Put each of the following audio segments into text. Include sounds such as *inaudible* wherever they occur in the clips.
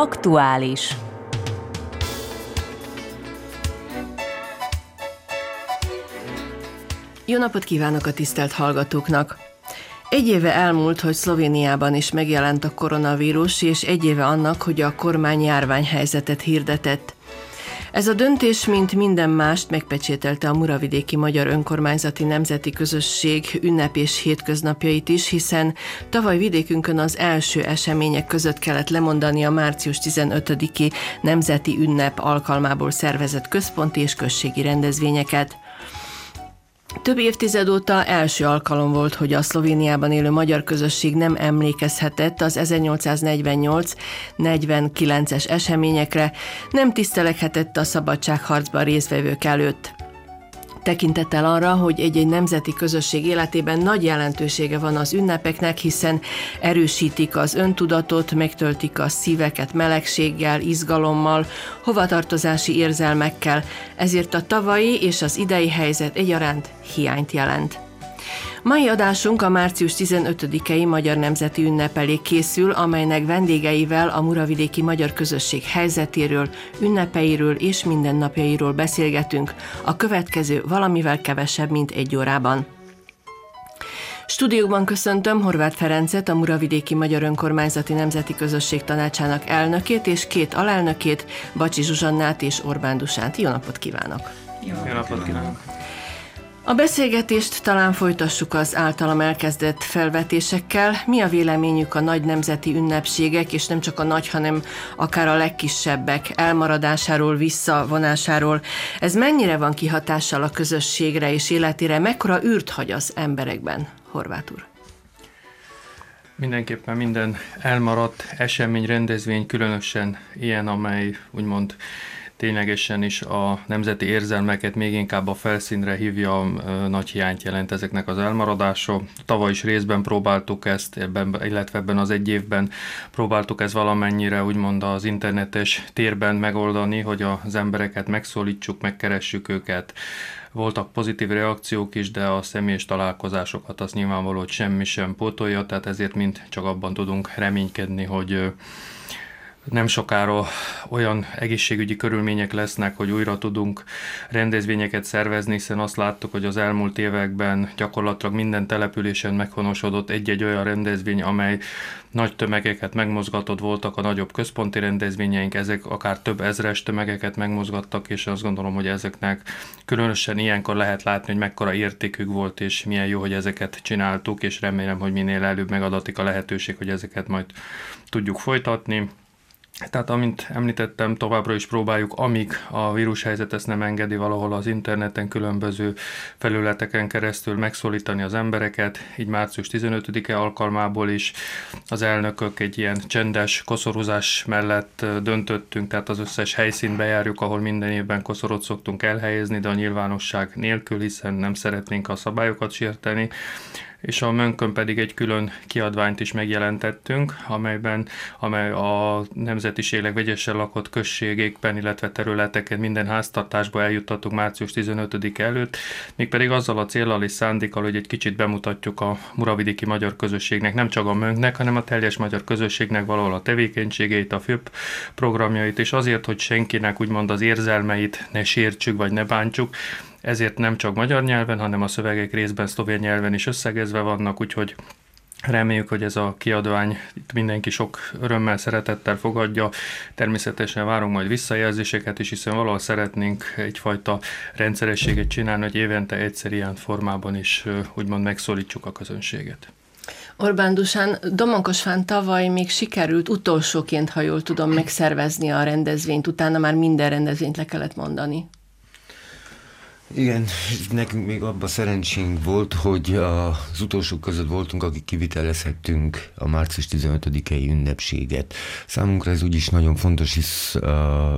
Aktuális. Jó napot kívánok a tisztelt hallgatóknak! Egy éve elmúlt, hogy Szlovéniában is megjelent a koronavírus, és egy éve annak, hogy a kormány járványhelyzetet hirdetett. Ez a döntés, mint minden mást, megpecsételte a Muravidéki Magyar Önkormányzati Nemzeti Közösség ünnep és hétköznapjait is, hiszen tavaly vidékünkön az első események között kellett lemondani a március 15-i nemzeti ünnep alkalmából szervezett központi és községi rendezvényeket. Több évtized óta első alkalom volt, hogy a Szlovéniában élő magyar közösség nem emlékezhetett az 1848-49-es eseményekre, nem tisztelekhetett a szabadságharcban részvevők előtt tekintettel arra, hogy egy-egy nemzeti közösség életében nagy jelentősége van az ünnepeknek, hiszen erősítik az öntudatot, megtöltik a szíveket melegséggel, izgalommal, hovatartozási érzelmekkel, ezért a tavalyi és az idei helyzet egyaránt hiányt jelent. Mai adásunk a március 15-i Magyar Nemzeti Ünnep készül, amelynek vendégeivel a Muravidéki Magyar Közösség helyzetéről, ünnepeiről és mindennapjairól beszélgetünk a következő valamivel kevesebb, mint egy órában. Stúdióban köszöntöm Horváth Ferencet, a Muravidéki Magyar Önkormányzati Nemzeti Közösség Tanácsának elnökét és két alelnökét, Bacsi Zsuzsannát és Orbán Dusát. Jó napot kívánok! Jó napot kívánok! A beszélgetést talán folytassuk az általam elkezdett felvetésekkel. Mi a véleményük a nagy nemzeti ünnepségek, és nem csak a nagy, hanem akár a legkisebbek elmaradásáról, visszavonásáról? Ez mennyire van kihatással a közösségre és életére? Mekkora űrt hagy az emberekben, Horváth úr? Mindenképpen minden elmaradt esemény, rendezvény, különösen ilyen, amely úgymond ténylegesen is a nemzeti érzelmeket még inkább a felszínre hívja, nagy hiányt jelent ezeknek az elmaradása. Tavaly is részben próbáltuk ezt, ebben, illetve ebben az egy évben próbáltuk ezt valamennyire úgymond az internetes térben megoldani, hogy az embereket megszólítsuk, megkeressük őket, voltak pozitív reakciók is, de a személyes találkozásokat az nyilvánvaló, hogy semmi sem pótolja, tehát ezért mind csak abban tudunk reménykedni, hogy nem sokára olyan egészségügyi körülmények lesznek, hogy újra tudunk rendezvényeket szervezni, hiszen azt láttuk, hogy az elmúlt években gyakorlatilag minden településen meghonosodott egy-egy olyan rendezvény, amely nagy tömegeket megmozgatott, voltak a nagyobb központi rendezvényeink, ezek akár több ezres tömegeket megmozgattak, és azt gondolom, hogy ezeknek különösen ilyenkor lehet látni, hogy mekkora értékük volt, és milyen jó, hogy ezeket csináltuk, és remélem, hogy minél előbb megadatik a lehetőség, hogy ezeket majd tudjuk folytatni. Tehát, amint említettem, továbbra is próbáljuk, amíg a vírushelyzet ezt nem engedi valahol az interneten különböző felületeken keresztül megszólítani az embereket. Így március 15-e alkalmából is az elnökök egy ilyen csendes koszorúzás mellett döntöttünk, tehát az összes helyszínt bejárjuk, ahol minden évben koszorot szoktunk elhelyezni, de a nyilvánosság nélkül, hiszen nem szeretnénk a szabályokat sérteni és a Mönkön pedig egy külön kiadványt is megjelentettünk, amelyben amely a nemzetiségleg vegyesen lakott községekben, illetve területeken minden háztartásba eljuttatunk március 15 előtt, mégpedig azzal a célral és szándékkal, hogy egy kicsit bemutatjuk a muravidéki magyar közösségnek, nem csak a Mönknek, hanem a teljes magyar közösségnek valahol a tevékenységeit, a főbb programjait, és azért, hogy senkinek úgymond az érzelmeit ne sértsük vagy ne bántsuk, ezért nem csak magyar nyelven, hanem a szövegek részben szlovén nyelven is összegezve vannak, úgyhogy Reméljük, hogy ez a kiadvány itt mindenki sok örömmel, szeretettel fogadja. Természetesen várunk majd visszajelzéseket is, hiszen valahol szeretnénk egyfajta rendszerességet csinálni, hogy évente egyszer ilyen formában is úgymond megszólítsuk a közönséget. Orbán Dusán, Domonkosfán tavaly még sikerült utolsóként, ha jól tudom, megszervezni a rendezvényt, utána már minden rendezvényt le kellett mondani. Igen, nekünk még abban szerencsénk volt, hogy az utolsók között voltunk, akik kivitelezhettünk a március 15-i ünnepséget. Számunkra ez úgyis nagyon fontos, hisz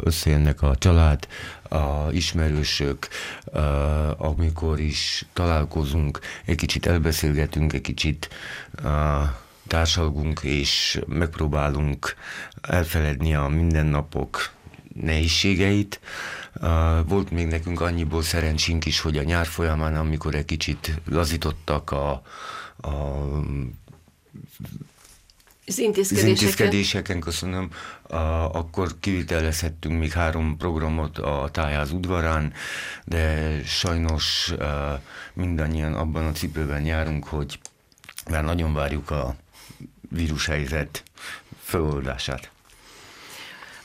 összejönnek a család, a ismerősök, amikor is találkozunk, egy kicsit elbeszélgetünk, egy kicsit társalgunk, és megpróbálunk elfeledni a mindennapok nehézségeit, volt még nekünk annyiból szerencsénk is, hogy a nyár folyamán, amikor egy kicsit lazítottak a, a az intézkedéseken. Az intézkedéseken, köszönöm. A, akkor kivitelezhettünk még három programot a tájáz udvarán, de sajnos a, mindannyian abban a cipőben járunk, hogy már nagyon várjuk a vírushelyzet feloldását.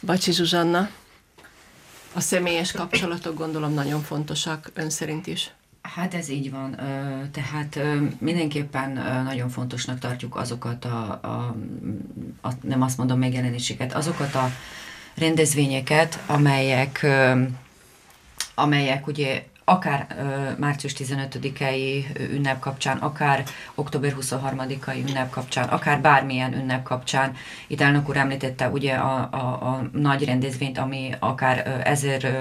Bacsi Zsuzsanna, a személyes kapcsolatok gondolom nagyon fontosak ön szerint is. Hát ez így van. Tehát mindenképpen nagyon fontosnak tartjuk azokat a, a, a nem azt mondom megjelenéseket, azokat a rendezvényeket, amelyek amelyek ugye akár ö, március 15-i ünnep kapcsán, akár október 23-ai ünnep kapcsán, akár bármilyen ünnep kapcsán. Itt elnök úr említette ugye a, a, a nagy rendezvényt, ami akár ezer, ö,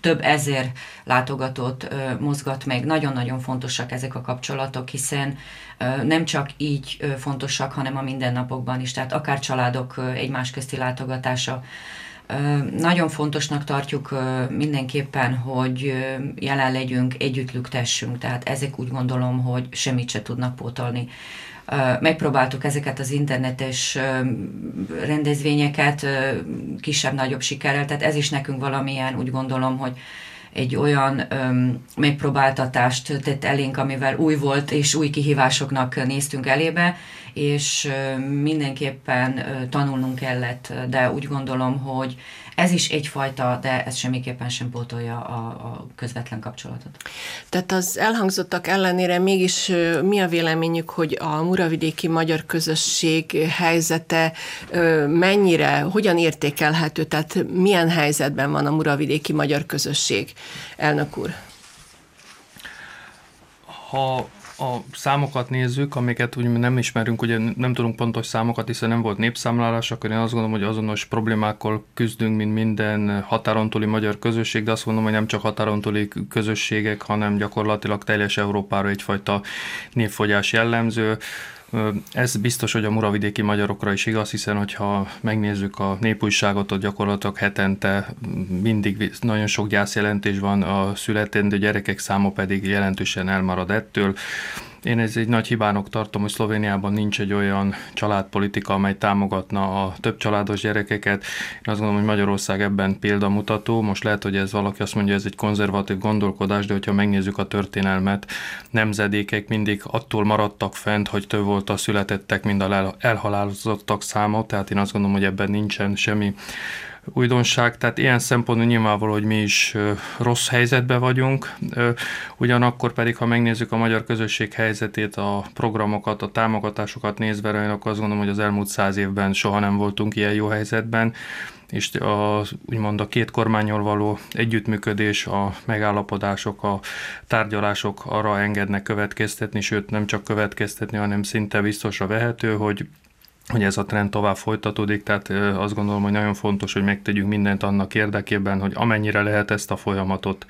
több ezer látogatót ö, mozgat meg. Nagyon-nagyon fontosak ezek a kapcsolatok, hiszen ö, nem csak így ö, fontosak, hanem a mindennapokban is, tehát akár családok ö, egymás közti látogatása, nagyon fontosnak tartjuk mindenképpen, hogy jelen legyünk, együtt lüktessünk, tehát ezek úgy gondolom, hogy semmit se tudnak pótolni. Megpróbáltuk ezeket az internetes rendezvényeket kisebb-nagyobb sikerrel, tehát ez is nekünk valamilyen, úgy gondolom, hogy egy olyan öm, megpróbáltatást tett elénk, amivel új volt, és új kihívásoknak néztünk elébe, és mindenképpen tanulnunk kellett, de úgy gondolom, hogy ez is egyfajta, de ez semmiképpen sem pótolja a, a közvetlen kapcsolatot. Tehát az elhangzottak ellenére mégis mi a véleményük, hogy a muravidéki magyar közösség helyzete mennyire, hogyan értékelhető, tehát milyen helyzetben van a muravidéki magyar közösség, elnök úr? Ha a számokat nézzük, amiket úgy nem ismerünk, ugye nem tudunk pontos számokat, hiszen nem volt népszámlálás, akkor én azt gondolom, hogy azonos problémákkal küzdünk, mint minden határon túli magyar közösség, de azt mondom, hogy nem csak határon túli közösségek, hanem gyakorlatilag teljes Európára egyfajta névfogyás jellemző. Ez biztos, hogy a muravidéki magyarokra is igaz, hiszen hogyha megnézzük a népújságot, ott gyakorlatilag hetente mindig nagyon sok gyászjelentés van, a születendő gyerekek száma pedig jelentősen elmarad ettől. Én ez egy nagy hibának tartom, hogy Szlovéniában nincs egy olyan családpolitika, amely támogatna a több családos gyerekeket. Én azt gondolom, hogy Magyarország ebben példamutató. Most lehet, hogy ez valaki azt mondja, ez egy konzervatív gondolkodás, de hogyha megnézzük a történelmet, nemzedékek mindig attól maradtak fent, hogy több volt a születettek, mint a elhalálozottak száma, tehát én azt gondolom, hogy ebben nincsen semmi újdonság, tehát ilyen szempontból nyilvánvaló, hogy mi is rossz helyzetben vagyunk, ugyanakkor pedig, ha megnézzük a magyar közösség helyzetét, a programokat, a támogatásokat nézve, én akkor azt gondolom, hogy az elmúlt száz évben soha nem voltunk ilyen jó helyzetben, és a, úgymond a két kormányol való együttműködés, a megállapodások, a tárgyalások arra engednek következtetni, sőt nem csak következtetni, hanem szinte biztosra vehető, hogy hogy ez a trend tovább folytatódik, tehát azt gondolom, hogy nagyon fontos, hogy megtegyünk mindent annak érdekében, hogy amennyire lehet ezt a folyamatot,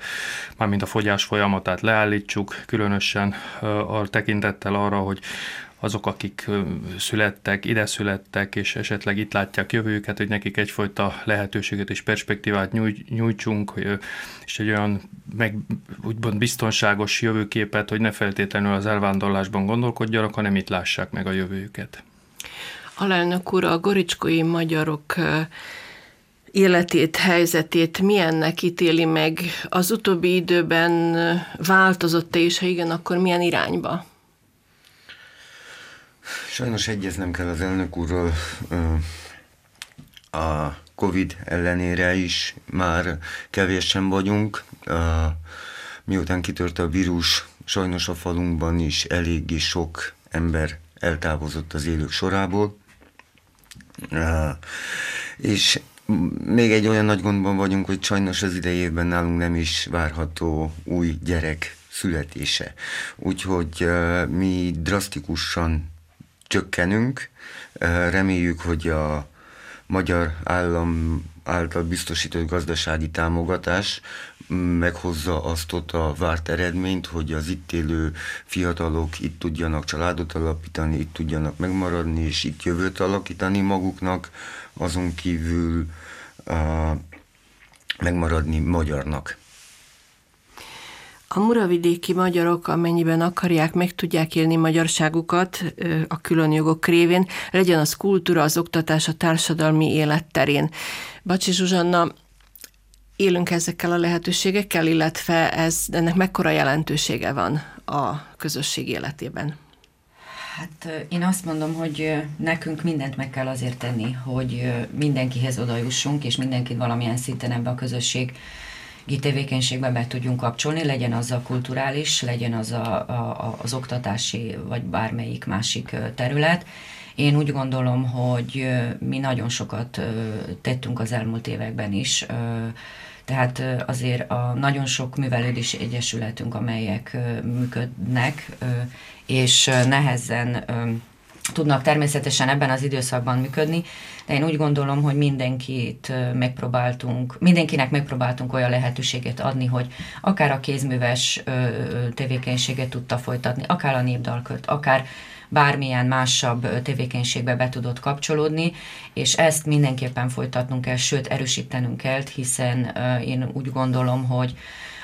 mármint a fogyás folyamatát leállítsuk, különösen a tekintettel arra, hogy azok, akik születtek, ide születtek, és esetleg itt látják jövőjüket, hogy nekik egyfajta lehetőséget és perspektívát nyújtsunk, és egy olyan meg, úgymond biztonságos jövőképet, hogy ne feltétlenül az elvándorlásban gondolkodjanak, hanem itt lássák meg a jövőjüket. Alelnök úr, a goricskói magyarok életét, helyzetét milyennek ítéli meg? Az utóbbi időben változott-e, és ha igen, akkor milyen irányba? Sajnos egyeznem kell az elnök úrról a Covid ellenére is már kevésen vagyunk. Miután kitört a vírus, sajnos a falunkban is eléggé sok ember eltávozott az élők sorából. És még egy olyan nagy gondban vagyunk, hogy sajnos az idejében nálunk nem is várható új gyerek születése. Úgyhogy mi drasztikusan csökkenünk. Reméljük, hogy a magyar állam által biztosított gazdasági támogatás meghozza azt ott a várt eredményt, hogy az itt élő fiatalok itt tudjanak családot alapítani, itt tudjanak megmaradni, és itt jövőt alakítani maguknak, azon kívül uh, megmaradni magyarnak. A muravidéki magyarok, amennyiben akarják, meg tudják élni magyarságukat a külön jogok révén, legyen az kultúra, az oktatás, a társadalmi élet terén. Bacsi Zsuzsanna, élünk ezekkel a lehetőségekkel, illetve ez, ennek mekkora jelentősége van a közösség életében? Hát én azt mondom, hogy nekünk mindent meg kell azért tenni, hogy mindenkihez oda jussunk, és mindenkit valamilyen szinten ebbe a közösség tevékenységbe be tudjunk kapcsolni, legyen az a kulturális, legyen az a, a, az oktatási, vagy bármelyik másik terület. Én úgy gondolom, hogy mi nagyon sokat tettünk az elmúlt években is, tehát azért a nagyon sok művelődési egyesületünk, amelyek működnek, és nehezen tudnak természetesen ebben az időszakban működni, de én úgy gondolom, hogy mindenkit megpróbáltunk, mindenkinek megpróbáltunk olyan lehetőséget adni, hogy akár a kézműves tevékenységet tudta folytatni, akár a népdalkört, akár bármilyen másabb tevékenységbe be tudott kapcsolódni, és ezt mindenképpen folytatnunk kell, sőt erősítenünk kell, hiszen én úgy gondolom, hogy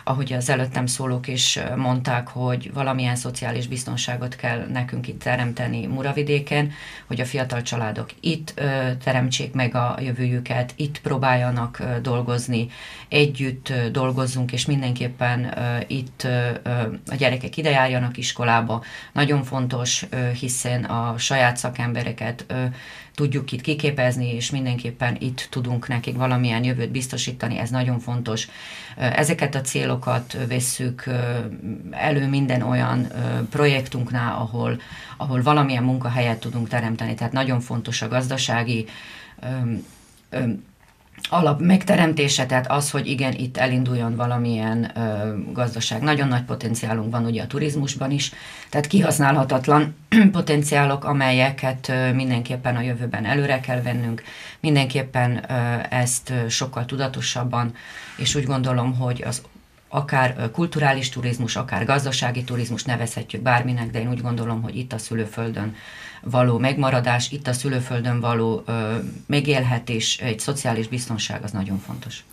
ahogy az előttem szólók is mondták, hogy valamilyen szociális biztonságot kell nekünk itt teremteni Muravidéken, hogy a fiatal családok itt teremtsék meg a jövőjüket, itt próbáljanak dolgozni, együtt ö, dolgozzunk, és mindenképpen itt a gyerekek ide járjanak iskolába. Nagyon fontos, ö, hiszen a saját szakembereket tudjuk itt kiképezni, és mindenképpen itt tudunk nekik valamilyen jövőt biztosítani, ez nagyon fontos. Ezeket a célokat vesszük elő minden olyan projektunknál, ahol, ahol valamilyen munkahelyet tudunk teremteni, tehát nagyon fontos a gazdasági alap megteremtése, tehát az, hogy igen, itt elinduljon valamilyen ö, gazdaság. Nagyon nagy potenciálunk van ugye a turizmusban is, tehát kihasználhatatlan *clears throat* potenciálok, amelyeket ö, mindenképpen a jövőben előre kell vennünk, mindenképpen ö, ezt ö, sokkal tudatosabban, és úgy gondolom, hogy az akár kulturális turizmus, akár gazdasági turizmus nevezhetjük bárminek, de én úgy gondolom, hogy itt a szülőföldön való megmaradás, itt a szülőföldön való ö, megélhetés, egy szociális biztonság az nagyon fontos.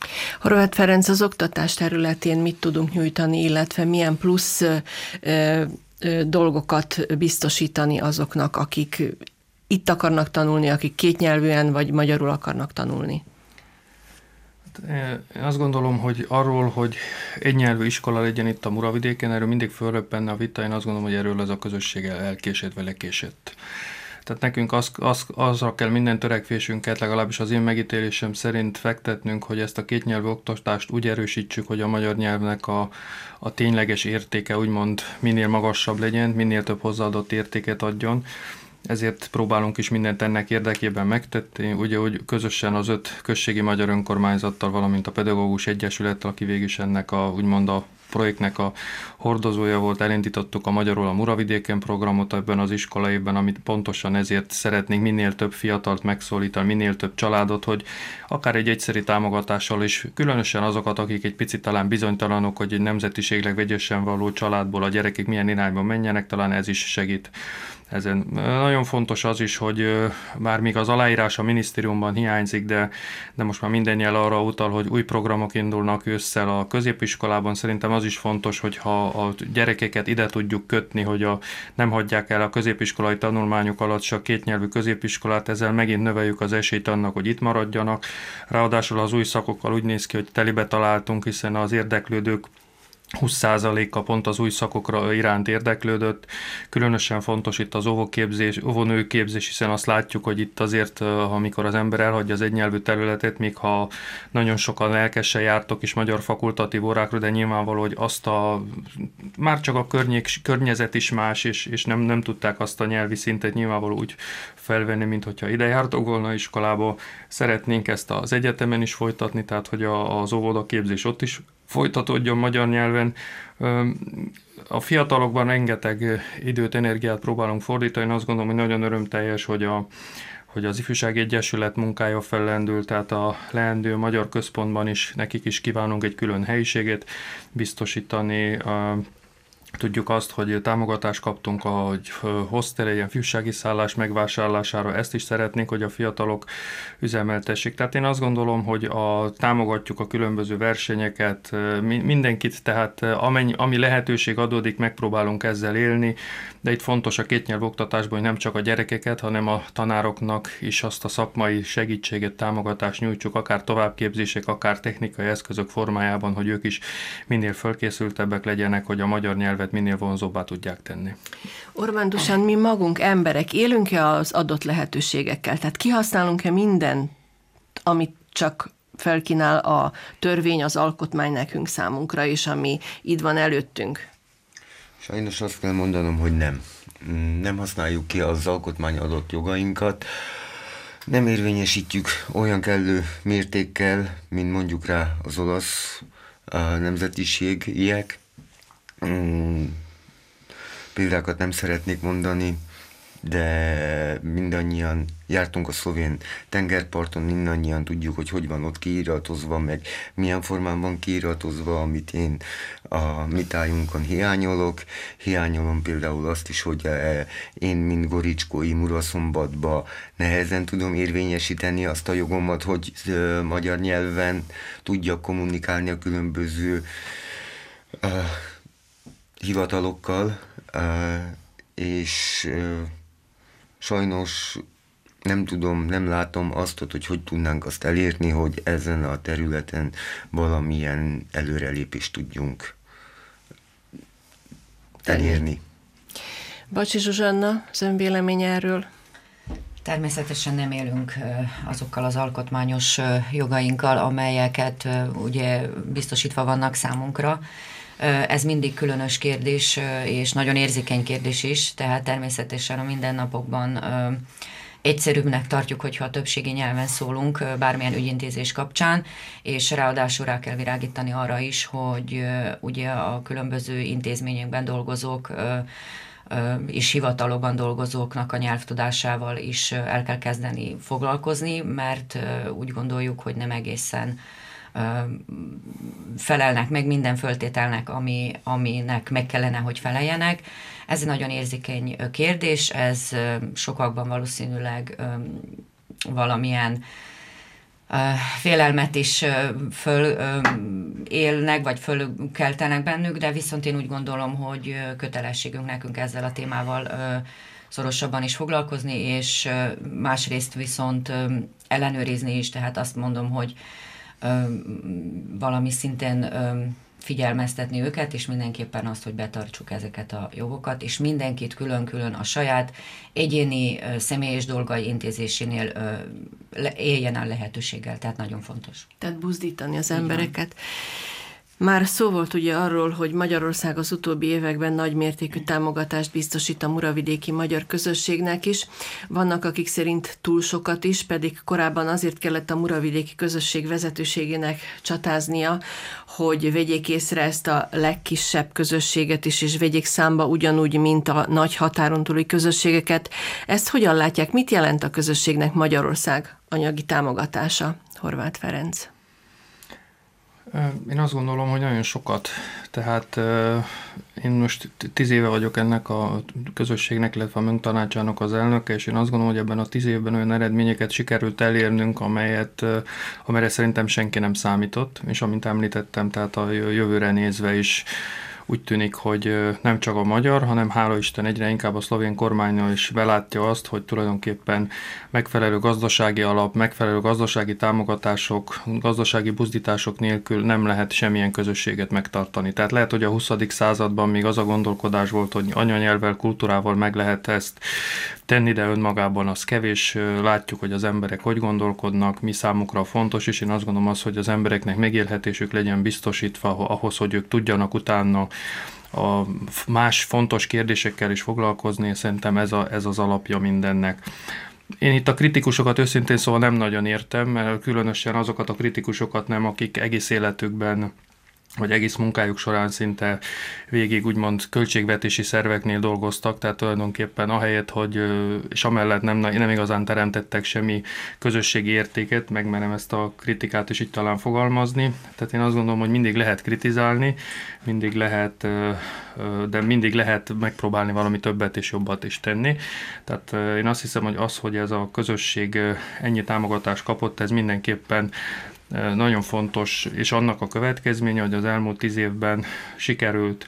Horváth Ferenc, az oktatás területén mit tudunk nyújtani, illetve milyen plusz ö, ö, dolgokat biztosítani azoknak, akik itt akarnak tanulni, akik kétnyelvűen vagy magyarul akarnak tanulni? Én azt gondolom, hogy arról, hogy egy nyelvű iskola legyen itt a Muravidéken, erről mindig fölröppenne a vita, én azt gondolom, hogy erről ez a közösség elkésett vagy lekésett. Tehát nekünk az, az, azra kell minden törekvésünket, legalábbis az én megítélésem szerint fektetnünk, hogy ezt a két nyelvű oktatást úgy erősítsük, hogy a magyar nyelvnek a, a tényleges értéke úgymond minél magasabb legyen, minél több hozzáadott értéket adjon ezért próbálunk is mindent ennek érdekében megtetni, ugye, hogy közösen az öt községi magyar önkormányzattal, valamint a pedagógus egyesülettel, aki végül is ennek a, úgymond a projektnek a hordozója volt, elindítottuk a Magyarul a Muravidéken programot ebben az iskolaében, amit pontosan ezért szeretnénk minél több fiatalt megszólítani, minél több családot, hogy akár egy egyszeri támogatással is, különösen azokat, akik egy picit talán bizonytalanok, hogy egy nemzetiségleg vegyesen való családból a gyerekek milyen irányba menjenek, talán ez is segít ezen. Nagyon fontos az is, hogy már még az aláírás a minisztériumban hiányzik, de, de most már minden jel arra utal, hogy új programok indulnak ősszel a középiskolában. Szerintem az is fontos, hogy ha a gyerekeket ide tudjuk kötni, hogy a, nem hagyják el a középiskolai tanulmányok alatt a kétnyelvű középiskolát, ezzel megint növeljük az esélyt annak, hogy itt maradjanak. Ráadásul az új szakokkal úgy néz ki, hogy telibe találtunk, hiszen az érdeklődők 20%-a pont az új szakokra iránt érdeklődött. Különösen fontos itt az óvóképzés, óvónőképzés, hiszen azt látjuk, hogy itt azért, amikor az ember elhagyja az egynyelvű területet, még ha nagyon sokan lelkesen jártok is magyar fakultatív órákra, de nyilvánvaló, hogy azt a, már csak a környék, környezet is más, és, és nem, nem tudták azt a nyelvi szintet nyilvánvaló úgy felvenni, mint hogyha ide jártok volna iskolába. Szeretnénk ezt az egyetemen is folytatni, tehát hogy az óvodaképzés ott is folytatódjon magyar nyelven. A fiatalokban rengeteg időt, energiát próbálunk fordítani, azt gondolom, hogy nagyon örömteljes, hogy a, hogy az Ifjúság Egyesület munkája fellendült, tehát a leendő magyar központban is nekik is kívánunk egy külön helyiséget biztosítani. Tudjuk azt, hogy támogatást kaptunk hostel, ilyen fűsági szállás megvásárlására, ezt is szeretnénk, hogy a fiatalok üzemeltessék. Tehát én azt gondolom, hogy a, támogatjuk a különböző versenyeket, mindenkit, tehát amennyi, ami lehetőség adódik, megpróbálunk ezzel élni, de itt fontos a kétnyelv oktatásban, hogy nem csak a gyerekeket, hanem a tanároknak is azt a szakmai segítséget, támogatást nyújtsuk, akár továbbképzések, akár technikai eszközök formájában, hogy ők is minél fölkészültebbek legyenek, hogy a magyar nyelvet minél vonzóbbá tudják tenni. Orbán Dusan, mi magunk emberek élünk-e az adott lehetőségekkel? Tehát kihasználunk-e minden, amit csak felkínál a törvény, az alkotmány nekünk számunkra, és ami itt van előttünk? Sajnos azt kell mondanom, hogy nem. Nem használjuk ki az alkotmány adott jogainkat, nem érvényesítjük olyan kellő mértékkel, mint mondjuk rá az olasz a nemzetiségiek. Mm, példákat nem szeretnék mondani, de mindannyian jártunk a szlovén tengerparton, mindannyian tudjuk, hogy hogy van ott kiiratozva, meg milyen formán van kiiratozva, amit én a mitájunkon hiányolok. Hiányolom például azt is, hogy eh, én, mint goricskói Muraszombatba nehezen tudom érvényesíteni azt a jogomat, hogy eh, magyar nyelven tudjak kommunikálni a különböző uh, hivatalokkal, és sajnos nem tudom, nem látom azt, hogy hogy tudnánk azt elérni, hogy ezen a területen valamilyen előrelépést tudjunk elérni. Bacsi Zsuzsanna, az ön vélemény erről? Természetesen nem élünk azokkal az alkotmányos jogainkkal, amelyeket ugye biztosítva vannak számunkra. Ez mindig különös kérdés, és nagyon érzékeny kérdés is, tehát természetesen a mindennapokban egyszerűbbnek tartjuk, hogyha a többségi nyelven szólunk bármilyen ügyintézés kapcsán, és ráadásul rá kell virágítani arra is, hogy ugye a különböző intézményekben dolgozók és hivatalokban dolgozóknak a nyelvtudásával is el kell kezdeni foglalkozni, mert úgy gondoljuk, hogy nem egészen felelnek meg minden föltételnek, ami, aminek meg kellene, hogy feleljenek. Ez egy nagyon érzékeny kérdés, ez sokakban valószínűleg valamilyen félelmet is föl élnek, vagy fölkeltenek bennük, de viszont én úgy gondolom, hogy kötelességünk nekünk ezzel a témával szorosabban is foglalkozni, és másrészt viszont ellenőrizni is, tehát azt mondom, hogy valami szinten figyelmeztetni őket, és mindenképpen azt, hogy betartsuk ezeket a jogokat, és mindenkit külön-külön a saját egyéni személyes dolgai intézésénél éljen el lehetőséggel, tehát nagyon fontos. Tehát buzdítani az embereket. Igen. Már szó volt ugye arról, hogy Magyarország az utóbbi években nagy mértékű támogatást biztosít a muravidéki magyar közösségnek is. Vannak, akik szerint túl sokat is, pedig korábban azért kellett a muravidéki közösség vezetőségének csatáznia, hogy vegyék észre ezt a legkisebb közösséget is, és vegyék számba ugyanúgy, mint a nagy határon túli közösségeket. Ezt hogyan látják? Mit jelent a közösségnek Magyarország anyagi támogatása? Horváth Ferenc. Én azt gondolom, hogy nagyon sokat. Tehát én most tíz éve vagyok ennek a közösségnek, illetve a tanácsának az elnöke, és én azt gondolom, hogy ebben a tíz évben olyan eredményeket sikerült elérnünk, amelyet, amelyre szerintem senki nem számított, és amint említettem, tehát a jövőre nézve is úgy tűnik, hogy nem csak a magyar, hanem hála Isten egyre inkább a szlovén kormánya is belátja azt, hogy tulajdonképpen megfelelő gazdasági alap, megfelelő gazdasági támogatások, gazdasági buzdítások nélkül nem lehet semmilyen közösséget megtartani. Tehát lehet, hogy a 20. században még az a gondolkodás volt, hogy anyanyelvvel, kultúrával meg lehet ezt tenni, de önmagában az kevés. Látjuk, hogy az emberek hogy gondolkodnak, mi számukra fontos, és én azt gondolom az, hogy az embereknek megélhetésük legyen biztosítva ahhoz, hogy ők tudjanak utána a más fontos kérdésekkel is foglalkozni, szerintem ez, a, ez az alapja mindennek. Én itt a kritikusokat őszintén szóval nem nagyon értem, mert különösen azokat a kritikusokat nem, akik egész életükben hogy egész munkájuk során szinte végig úgymond költségvetési szerveknél dolgoztak, tehát tulajdonképpen ahelyett, hogy és amellett nem, nem igazán teremtettek semmi közösségi értéket, megmerem ezt a kritikát is így talán fogalmazni. Tehát én azt gondolom, hogy mindig lehet kritizálni, mindig lehet, de mindig lehet megpróbálni valami többet és jobbat is tenni. Tehát én azt hiszem, hogy az, hogy ez a közösség ennyi támogatást kapott, ez mindenképpen nagyon fontos, és annak a következménye, hogy az elmúlt tíz évben sikerült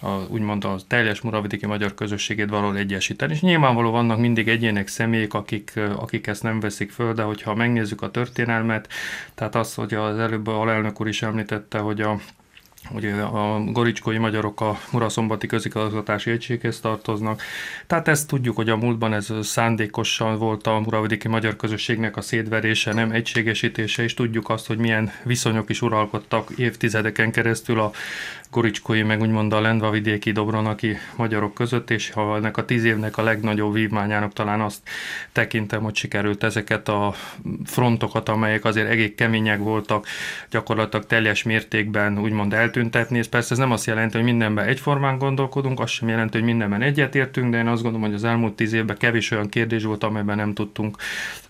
a, úgymond a teljes muravidéki magyar közösségét valahol egyesíteni. És nyilvánvaló vannak mindig egyének személyek, akik, akik ezt nem veszik föl, de hogyha megnézzük a történelmet, tehát az, hogy az előbb a alelnök úr is említette, hogy a Ugye a goricskói magyarok a Muraszombati közigazgatási egységhez tartoznak. Tehát ezt tudjuk, hogy a múltban ez szándékosan volt a muravidéki magyar közösségnek a szétverése, nem egységesítése, és tudjuk azt, hogy milyen viszonyok is uralkodtak évtizedeken keresztül a goricskói, meg úgymond a lendvavidéki dobronaki magyarok között, és ha ennek a tíz évnek a legnagyobb vívmányának talán azt tekintem, hogy sikerült ezeket a frontokat, amelyek azért egész kemények voltak, gyakorlatilag teljes mértékben úgymond eltüntetni. Ez persze ez nem azt jelenti, hogy mindenben egyformán gondolkodunk, azt sem jelenti, hogy mindenben egyetértünk, de én azt gondolom, hogy az elmúlt tíz évben kevés olyan kérdés volt, amelyben nem tudtunk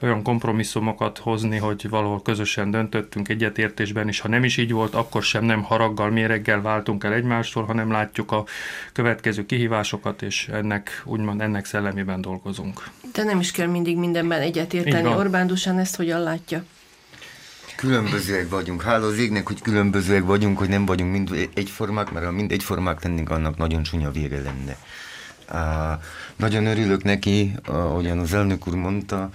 olyan kompromisszumokat hozni, hogy valahol közösen döntöttünk egyetértésben, és ha nem is így volt, akkor sem nem haraggal, méreggel váltunk váltunk el egymástól, hanem látjuk a következő kihívásokat, és ennek úgymond ennek szellemében dolgozunk. De nem is kell mindig mindenben egyetérteni. Orbán Dusán ezt hogyan látja? Különbözőek vagyunk. Hála az égnek, hogy különbözőek vagyunk, hogy nem vagyunk mind egyformák, mert ha mind egyformák lennénk, annak nagyon csúnya vége lenne. Uh, nagyon örülök neki, ahogyan az elnök úr mondta,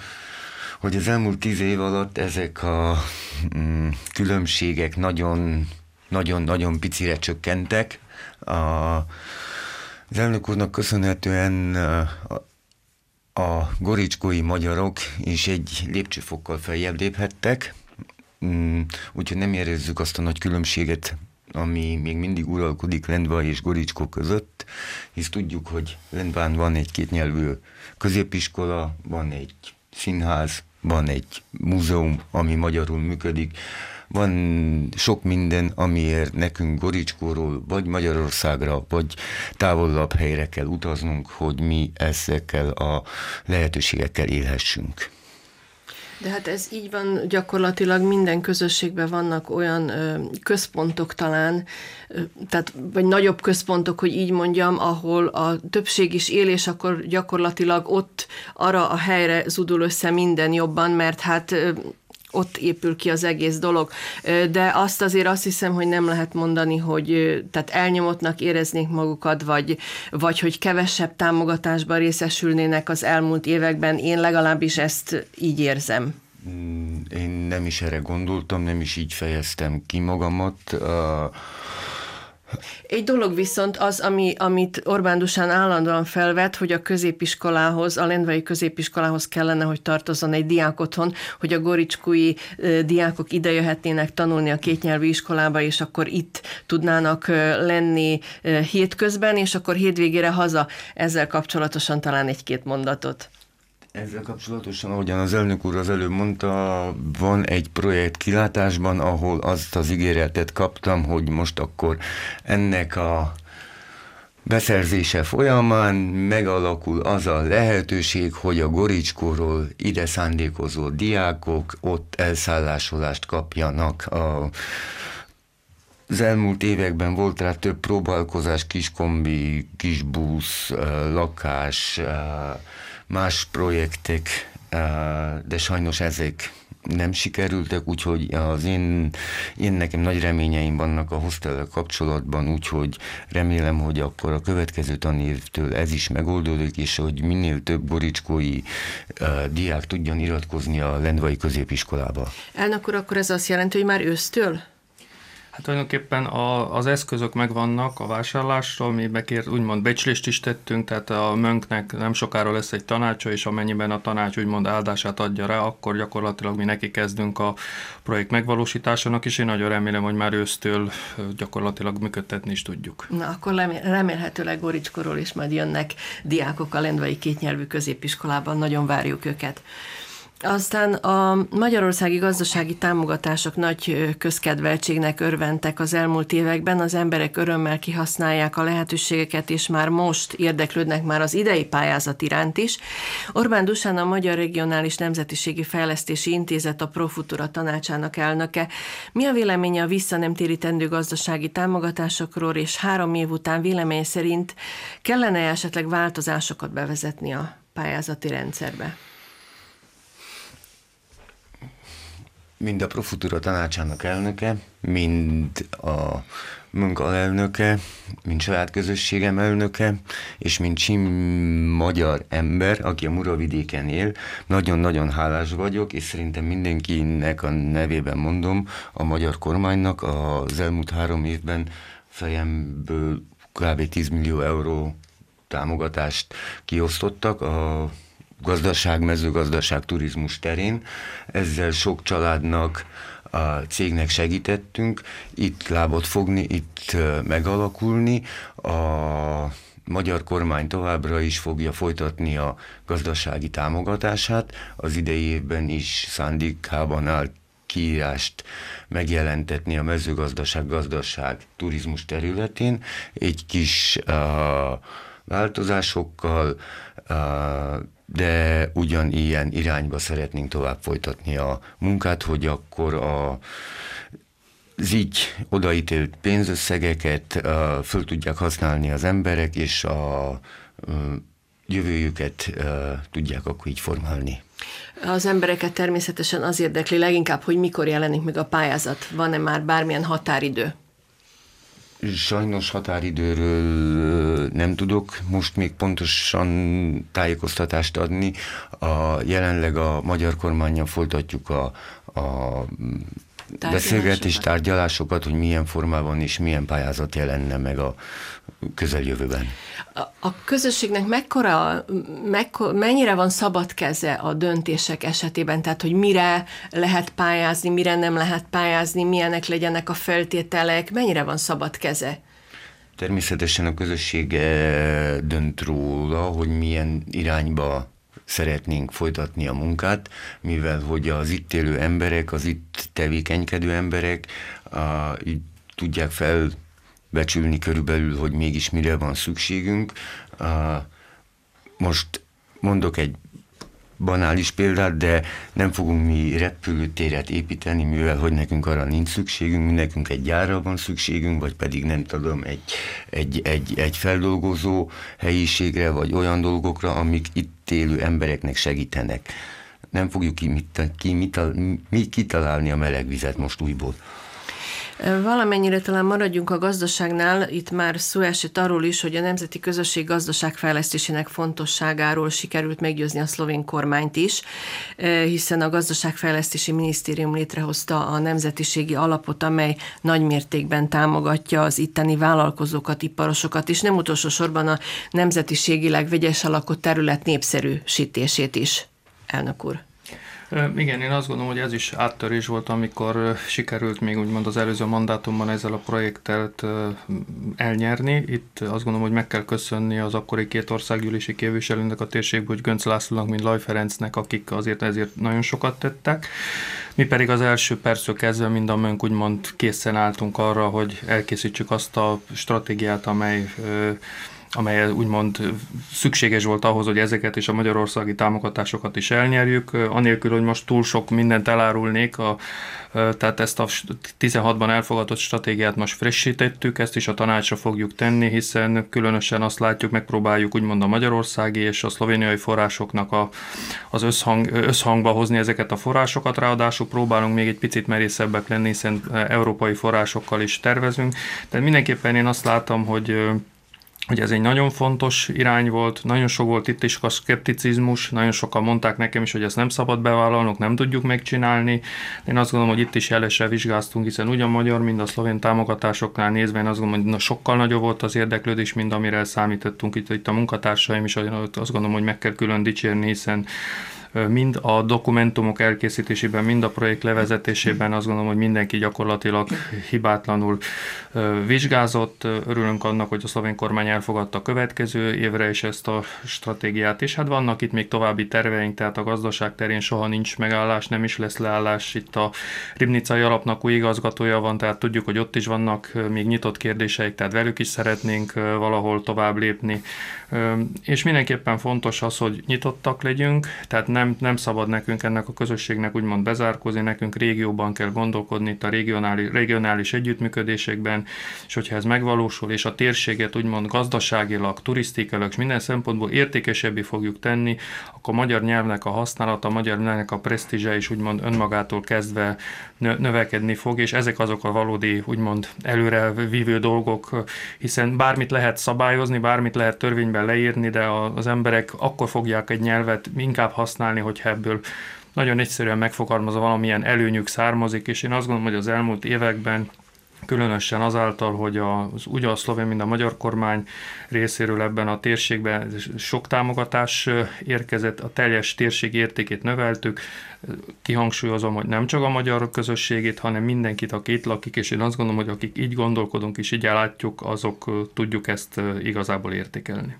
hogy az elmúlt tíz év alatt ezek a mm, különbségek nagyon nagyon-nagyon picire csökkentek. A, az elnök úrnak köszönhetően a, a goricskói magyarok is egy lépcsőfokkal feljebb léphettek, mm, úgyhogy nem érezzük azt a nagy különbséget, ami még mindig uralkodik Lendva és Goricskó között, hisz tudjuk, hogy Lendván van egy kétnyelvű középiskola, van egy színház, van egy múzeum, ami magyarul működik, van sok minden, amiért nekünk Goricskóról, vagy Magyarországra, vagy távolabb helyre kell utaznunk, hogy mi ezekkel a lehetőségekkel élhessünk. De hát ez így van, gyakorlatilag minden közösségben vannak olyan ö, központok talán, ö, tehát, vagy nagyobb központok, hogy így mondjam, ahol a többség is él, és akkor gyakorlatilag ott arra a helyre zudul össze minden jobban, mert hát ö, ott épül ki az egész dolog. De azt azért azt hiszem, hogy nem lehet mondani, hogy tehát elnyomottnak éreznék magukat, vagy, vagy hogy kevesebb támogatásban részesülnének az elmúlt években. Én legalábbis ezt így érzem. Mm, én nem is erre gondoltam, nem is így fejeztem ki magamat. Uh egy dolog viszont az, ami, amit Orbán Dusán állandóan felvet, hogy a középiskolához, a lendvai középiskolához kellene, hogy tartozzon egy diák otthon, hogy a goricskói diákok ide jöhetnének tanulni a kétnyelvű iskolába, és akkor itt tudnának lenni hétközben, és akkor hétvégére haza. Ezzel kapcsolatosan talán egy-két mondatot. Ezzel kapcsolatosan, ahogyan az elnök úr az előbb mondta, van egy projekt kilátásban, ahol azt az ígéretet kaptam, hogy most akkor ennek a beszerzése folyamán megalakul az a lehetőség, hogy a Goricskóról ide szándékozó diákok ott elszállásolást kapjanak. A az elmúlt években volt rá több próbálkozás, kiskombi, kisbusz, lakás, más projektek, de sajnos ezek nem sikerültek, úgyhogy az én, én nekem nagy reményeim vannak a hostel kapcsolatban, úgyhogy remélem, hogy akkor a következő tanévtől ez is megoldódik, és hogy minél több goricskói uh, diák tudjon iratkozni a Lendvai középiskolába. Elnök úr, akkor ez azt jelenti, hogy már ősztől? Hát tulajdonképpen a, az eszközök megvannak a vásárlásról, mi bekért, úgymond becslést is tettünk, tehát a mönknek nem sokára lesz egy tanácsa, és amennyiben a tanács úgymond áldását adja rá, akkor gyakorlatilag mi neki kezdünk a projekt megvalósításának, és én nagyon remélem, hogy már ősztől gyakorlatilag működtetni is tudjuk. Na, akkor remélhetőleg Goricskorról is majd jönnek diákok a Lendvai kétnyelvű középiskolában, nagyon várjuk őket. Aztán a magyarországi gazdasági támogatások nagy közkedveltségnek örventek az elmúlt években, az emberek örömmel kihasználják a lehetőségeket, és már most érdeklődnek már az idei pályázat iránt is. Orbán Dusán a Magyar Regionális Nemzetiségi Fejlesztési Intézet a Profutura tanácsának elnöke. Mi a véleménye a visszanemtérítendő gazdasági támogatásokról, és három év után vélemény szerint kellene esetleg változásokat bevezetni a pályázati rendszerbe? Mind a Profutura tanácsának elnöke, mind a munkalelnöke, mind családközösségem elnöke, és mint csim magyar ember, aki a Muravidéken él, nagyon-nagyon hálás vagyok, és szerintem mindenkinek a nevében mondom, a magyar kormánynak az elmúlt három évben fejemből kb. 10 millió euró támogatást kiosztottak a gazdaság, mezőgazdaság, turizmus terén. Ezzel sok családnak, a cégnek segítettünk, itt lábot fogni, itt megalakulni. A magyar kormány továbbra is fogja folytatni a gazdasági támogatását. Az idei évben is szándékában áll kiírást megjelentetni a mezőgazdaság, gazdaság, turizmus területén. Egy kis uh, változásokkal, de ugyanilyen irányba szeretnénk tovább folytatni a munkát, hogy akkor a az így odaítélt pénzösszegeket uh, föl tudják használni az emberek, és a jövőjüket uh, tudják akkor így formálni. Az embereket természetesen az érdekli leginkább, hogy mikor jelenik meg a pályázat. Van-e már bármilyen határidő? Sajnos határidőről nem tudok most még pontosan tájékoztatást adni. A, jelenleg a magyar kormányon folytatjuk a, a beszélgetés, tárgyalásokat, hogy milyen formában és milyen pályázat jelenne meg a közeljövőben. A, a közösségnek mekkora, mekkora, mennyire van szabad keze a döntések esetében, tehát hogy mire lehet pályázni, mire nem lehet pályázni, milyenek legyenek a feltételek, mennyire van szabad keze? Természetesen a közösség dönt róla, hogy milyen irányba szeretnénk folytatni a munkát, mivel hogy az itt élő emberek, az itt tevékenykedő emberek a, így tudják felbecsülni körülbelül, hogy mégis mire van szükségünk. A, most mondok egy banális példát, de nem fogunk mi repülőtéret építeni, mivel hogy nekünk arra nincs szükségünk, nekünk egy gyárra van szükségünk, vagy pedig nem tudom, egy, egy, egy, egy feldolgozó helyiségre, vagy olyan dolgokra, amik itt élő embereknek segítenek. Nem fogjuk ki, mit, ki, mit, mi kitalálni a meleg vizet most újból. Valamennyire talán maradjunk a gazdaságnál, itt már szó esett arról is, hogy a Nemzeti Közösség gazdaságfejlesztésének fontosságáról sikerült meggyőzni a szlovén kormányt is, hiszen a Gazdaságfejlesztési Minisztérium létrehozta a nemzetiségi alapot, amely nagy mértékben támogatja az itteni vállalkozókat, iparosokat, és nem utolsó sorban a nemzetiségileg vegyes alakot terület népszerűsítését is. Elnök úr. Igen, én azt gondolom, hogy ez is áttörés volt, amikor sikerült még úgymond az előző mandátumban ezzel a projekttel elnyerni. Itt azt gondolom, hogy meg kell köszönni az akkori két országgyűlési képviselőnek a térségből, hogy Gönc Lászlónak, mint Laj Ferencnek, akik azért ezért nagyon sokat tettek. Mi pedig az első perctől kezdve mind a mönk úgymond készen álltunk arra, hogy elkészítsük azt a stratégiát, amely amely úgymond szükséges volt ahhoz, hogy ezeket és a magyarországi támogatásokat is elnyerjük, anélkül, hogy most túl sok mindent elárulnék, a, tehát ezt a 16-ban elfogadott stratégiát most frissítettük, ezt is a tanácsra fogjuk tenni, hiszen különösen azt látjuk, megpróbáljuk úgymond a magyarországi és a szlovéniai forrásoknak a, az összhang, összhangba hozni ezeket a forrásokat, ráadásul próbálunk még egy picit merészebbek lenni, hiszen európai forrásokkal is tervezünk, tehát mindenképpen én azt látom, hogy hogy ez egy nagyon fontos irány volt, nagyon sok volt itt is a szkepticizmus, nagyon sokan mondták nekem is, hogy ezt nem szabad bevállalnunk, nem tudjuk megcsinálni. Én azt gondolom, hogy itt is jelesre vizsgáztunk, hiszen ugyan magyar, mind a szlovén támogatásoknál nézve, én azt gondolom, hogy na, sokkal nagyobb volt az érdeklődés, mint amire számítottunk itt, itt a munkatársaim is, azt gondolom, hogy meg kell külön dicsérni, hiszen mind a dokumentumok elkészítésében, mind a projekt levezetésében azt gondolom, hogy mindenki gyakorlatilag hibátlanul vizsgázott. Örülünk annak, hogy a szlovén kormány elfogadta a következő évre is ezt a stratégiát, és hát vannak itt még további terveink, tehát a gazdaság terén soha nincs megállás, nem is lesz leállás. Itt a Ribnicai alapnak új igazgatója van, tehát tudjuk, hogy ott is vannak még nyitott kérdéseik, tehát velük is szeretnénk valahol tovább lépni. És mindenképpen fontos az, hogy nyitottak legyünk, tehát nem, nem szabad nekünk ennek a közösségnek úgymond bezárkozni, nekünk régióban kell gondolkodni itt a regionális, regionális együttműködésekben, és hogyha ez megvalósul, és a térséget úgymond gazdaságilag, turisztikailag és minden szempontból értékesebbé fogjuk tenni, akkor a magyar nyelvnek a használata, a magyar nyelvnek a presztízse is úgymond önmagától kezdve növekedni fog, és ezek azok a valódi úgymond előre vívő dolgok, hiszen bármit lehet szabályozni, bármit lehet törvényben leírni, de az emberek akkor fogják egy nyelvet inkább használni, hogyha ebből nagyon egyszerűen megfogalmazva valamilyen előnyük származik, és én azt gondolom, hogy az elmúlt években különösen azáltal, hogy az, úgy a szlovén, mint a magyar kormány részéről ebben a térségben sok támogatás érkezett, a teljes térség értékét növeltük, kihangsúlyozom, hogy nem csak a magyar közösségét, hanem mindenkit, aki itt lakik, és én azt gondolom, hogy akik így gondolkodunk és így látjuk, azok tudjuk ezt igazából értékelni.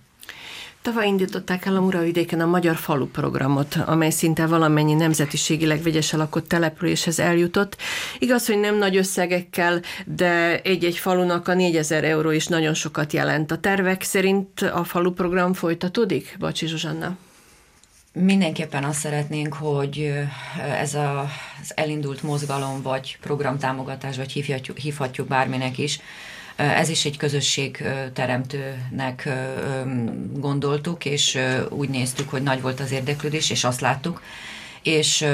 Tavaly indították el a Muravidéken a Magyar Falu programot, amely szinte valamennyi nemzetiségileg vegyesen lakott településhez eljutott. Igaz, hogy nem nagy összegekkel, de egy-egy falunak a 4000 euró is nagyon sokat jelent. A tervek szerint a falu program folytatódik? Bacsi Zsuzsanna. Mindenképpen azt szeretnénk, hogy ez a, az elindult mozgalom, vagy programtámogatás, vagy hívhatjuk, hívhatjuk bárminek is, ez is egy közösség teremtőnek gondoltuk, és úgy néztük, hogy nagy volt az érdeklődés, és azt láttuk, és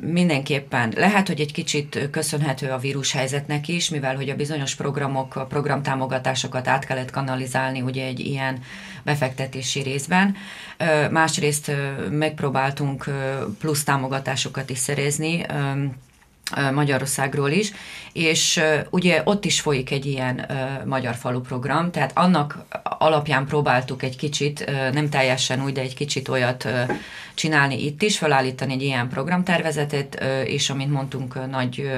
mindenképpen lehet, hogy egy kicsit köszönhető a vírushelyzetnek is, mivel hogy a bizonyos programok, a programtámogatásokat át kellett kanalizálni ugye egy ilyen befektetési részben. Másrészt megpróbáltunk plusz támogatásokat is szerezni, Magyarországról is, és ugye ott is folyik egy ilyen magyar falu program, tehát annak alapján próbáltuk egy kicsit, nem teljesen úgy, de egy kicsit olyat csinálni itt is, felállítani egy ilyen programtervezetet, és amint mondtunk, nagy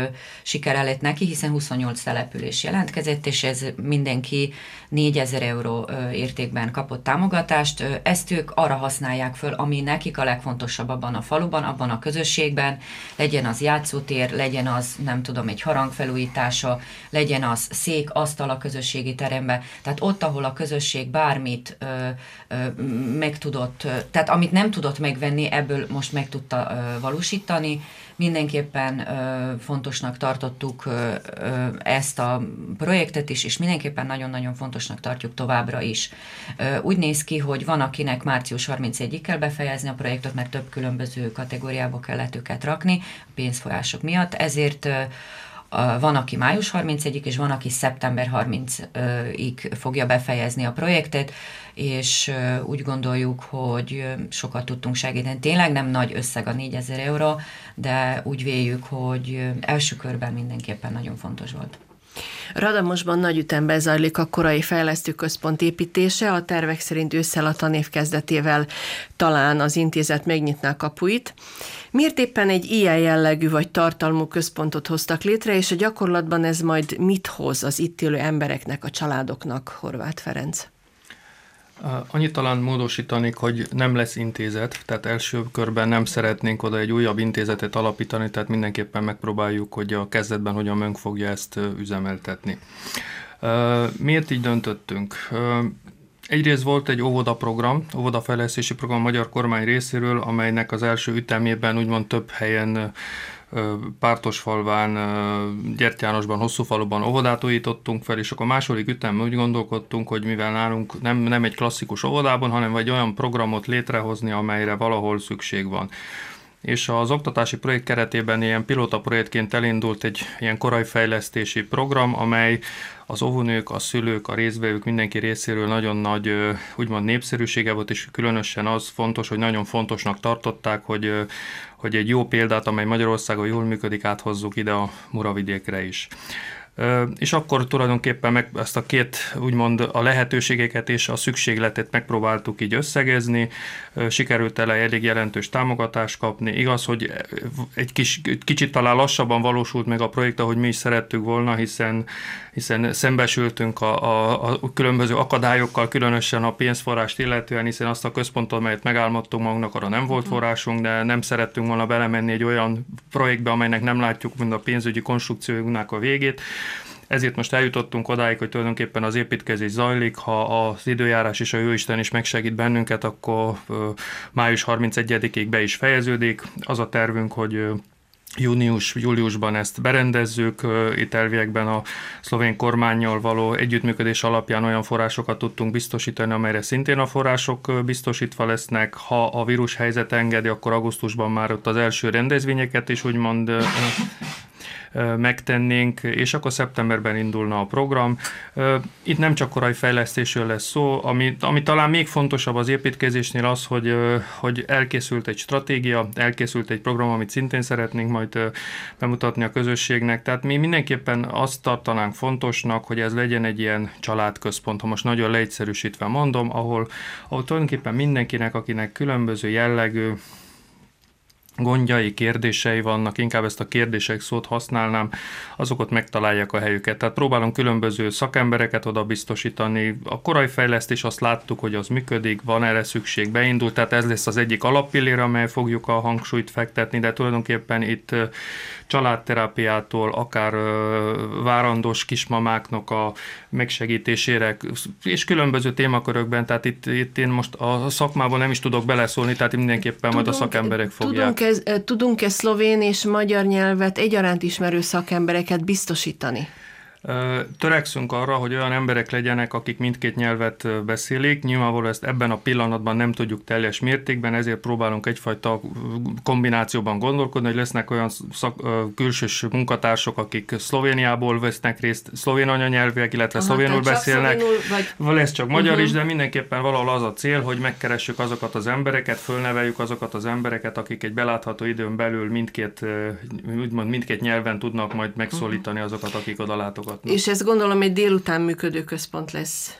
siker lett neki, hiszen 28 település jelentkezett, és ez mindenki 4000 euró értékben kapott támogatást. Ezt ők arra használják föl, ami nekik a legfontosabb abban a faluban, abban a közösségben, legyen az játszótér, legyen az, nem tudom, egy harangfelújítása, legyen az szék, asztal a közösségi terembe. Tehát ott, ahol a közösség bármit ö, ö, meg tudott, tehát amit nem tudott megvenni, ebből most meg tudta ö, valósítani. Mindenképpen ö, fontosnak tartottuk ö, ö, ezt a projektet is, és mindenképpen nagyon-nagyon fontosnak tartjuk továbbra is. Ö, úgy néz ki, hogy van, akinek március 31-ig kell befejezni a projektot, mert több különböző kategóriába kellett őket rakni a pénzfolyások miatt, ezért ö, van, aki május 31-ig, és van, aki szeptember 30-ig fogja befejezni a projektet, és úgy gondoljuk, hogy sokat tudtunk segíteni. Tényleg nem nagy összeg a 4000 euró, de úgy véljük, hogy első körben mindenképpen nagyon fontos volt. Radamosban nagy ütemben zajlik a korai fejlesztőközpont építése, a tervek szerint ősszel a tanév kezdetével talán az intézet megnyitná kapuit. Miért éppen egy ilyen jellegű vagy tartalmú központot hoztak létre, és a gyakorlatban ez majd mit hoz az itt élő embereknek, a családoknak, Horváth Ferenc? Annyit talán módosítanék, hogy nem lesz intézet, tehát első körben nem szeretnénk oda egy újabb intézetet alapítani, tehát mindenképpen megpróbáljuk, hogy a kezdetben hogyan mönk fogja ezt üzemeltetni. Miért így döntöttünk? Egyrészt volt egy óvoda program, óvodafejlesztési program a magyar kormány részéről, amelynek az első ütemében úgymond több helyen Pártosfalván, Gyertyánosban, Hosszúfaluban óvodát újítottunk fel, és akkor második ütemben úgy gondolkodtunk, hogy mivel nálunk nem, nem egy klasszikus óvodában, hanem egy olyan programot létrehozni, amelyre valahol szükség van és az oktatási projekt keretében ilyen pilota projektként elindult egy ilyen korai fejlesztési program, amely az óvónők, a szülők, a részvevők mindenki részéről nagyon nagy úgymond népszerűsége volt, és különösen az fontos, hogy nagyon fontosnak tartották, hogy, hogy egy jó példát, amely Magyarországon jól működik, áthozzuk ide a Muravidékre is. És akkor tulajdonképpen meg ezt a két, úgymond a lehetőségeket és a szükségletet megpróbáltuk így összegezni, sikerült el elég jelentős támogatást kapni. Igaz, hogy egy kis, kicsit talán lassabban valósult meg a projekt, ahogy mi is szerettük volna, hiszen, hiszen szembesültünk a, a, a különböző akadályokkal, különösen a pénzforrást illetően, hiszen azt a központot, amelyet megálmodtunk magunknak, arra nem volt mhm. forrásunk, de nem szerettünk volna belemenni egy olyan projektbe, amelynek nem látjuk mind a pénzügyi konstrukciójunknak a végét. Ezért most eljutottunk odáig, hogy tulajdonképpen az építkezés zajlik, ha az időjárás és a Jóisten is megsegít bennünket, akkor május 31-ig be is fejeződik. Az a tervünk, hogy június-júliusban ezt berendezzük, itt elviekben a szlovén kormányjal való együttműködés alapján olyan forrásokat tudtunk biztosítani, amelyre szintén a források biztosítva lesznek. Ha a vírus helyzet engedi, akkor augusztusban már ott az első rendezvényeket is úgymond megtennénk, és akkor szeptemberben indulna a program. Itt nem csak korai fejlesztésről lesz szó, ami, ami talán még fontosabb az építkezésnél az, hogy, hogy elkészült egy stratégia, elkészült egy program, amit szintén szeretnénk majd bemutatni a közösségnek. Tehát mi mindenképpen azt tartanánk fontosnak, hogy ez legyen egy ilyen családközpont, ha most nagyon leegyszerűsítve mondom, ahol, ahol tulajdonképpen mindenkinek, akinek különböző jellegű gondjai, kérdései vannak, inkább ezt a kérdések szót használnám, azokat megtalálják a helyüket. Tehát próbálunk különböző szakembereket oda biztosítani. A korai fejlesztés azt láttuk, hogy az működik, van erre szükség, beindult, tehát ez lesz az egyik alappillér, amely fogjuk a hangsúlyt fektetni, de tulajdonképpen itt családterápiától, akár várandós kismamáknak a megsegítésére, és különböző témakörökben, tehát itt, itt én most a szakmában nem is tudok beleszólni, tehát mindenképpen tudunk, majd a szakemberek fogják. Tudunk-e, tudunk-e szlovén és magyar nyelvet egyaránt ismerő szakembereket biztosítani? Törekszünk arra, hogy olyan emberek legyenek, akik mindkét nyelvet beszélik. Nyilvánvalóan ezt ebben a pillanatban nem tudjuk teljes mértékben, ezért próbálunk egyfajta kombinációban gondolkodni, hogy lesznek olyan szak, külsős munkatársak, akik Szlovéniából vesznek részt, szlovén anyanyelvűek, illetve Aha, szlovénul beszélnek. Szlovénul, vagy... Lesz csak magyar uh-huh. is, de mindenképpen valahol az a cél, hogy megkeressük azokat az embereket, fölneveljük azokat az embereket, akik egy belátható időn belül mindkét, úgymond mindkét nyelven tudnak majd megszólítani azokat, akik oda látogatnak látogatnak. És ez gondolom egy délután működő központ lesz.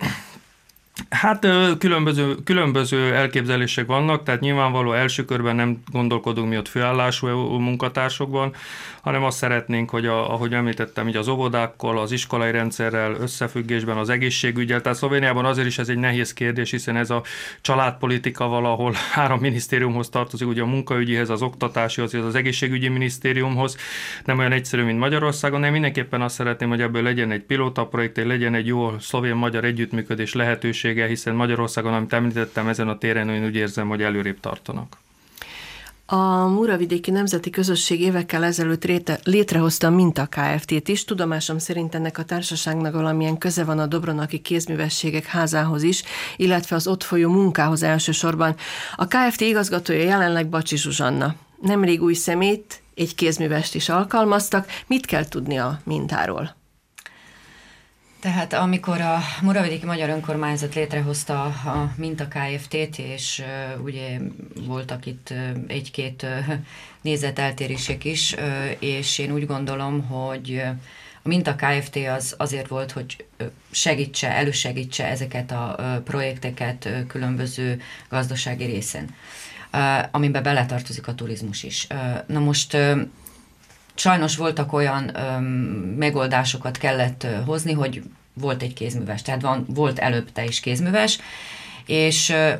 Hát különböző, különböző elképzelések vannak, tehát nyilvánvaló első körben nem gondolkodunk mi ott főállású munkatársokban, hanem azt szeretnénk, hogy a, ahogy említettem, így az óvodákkal, az iskolai rendszerrel összefüggésben, az egészségügyel, tehát Szlovéniában azért is ez egy nehéz kérdés, hiszen ez a családpolitika valahol *laughs* három minisztériumhoz tartozik, ugye a munkaügyihez, az oktatási, az, egészségügyi minisztériumhoz, nem olyan egyszerű, mint Magyarországon, de mindenképpen azt szeretném, hogy ebből legyen egy pilóta projekt, legyen egy jó szlovén-magyar együttműködés lehetősége, hiszen Magyarországon, amit említettem, ezen a téren én úgy érzem, hogy előrébb tartanak. A Muravidéki Nemzeti Közösség évekkel ezelőtt réte, létrehozta a Minta Kft-t is. Tudomásom szerint ennek a társaságnak valamilyen köze van a Dobronaki kézművességek házához is, illetve az ott folyó munkához elsősorban. A Kft. igazgatója jelenleg Bacsi Zsuzsanna. Nemrég új szemét, egy kézművest is alkalmaztak. Mit kell tudni a mintáról? Tehát amikor a Muravidéki Magyar Önkormányzat létrehozta a Minta Kft-t, és uh, ugye voltak itt uh, egy-két uh, nézeteltérések is, uh, és én úgy gondolom, hogy uh, a Minta Kft. az azért volt, hogy segítse, elősegítse ezeket a projekteket különböző gazdasági részen, amiben beletartozik a turizmus is. Na most sajnos voltak olyan öm, megoldásokat kellett ö, hozni, hogy volt egy kézműves, tehát van, volt előtte is kézműves, és ö,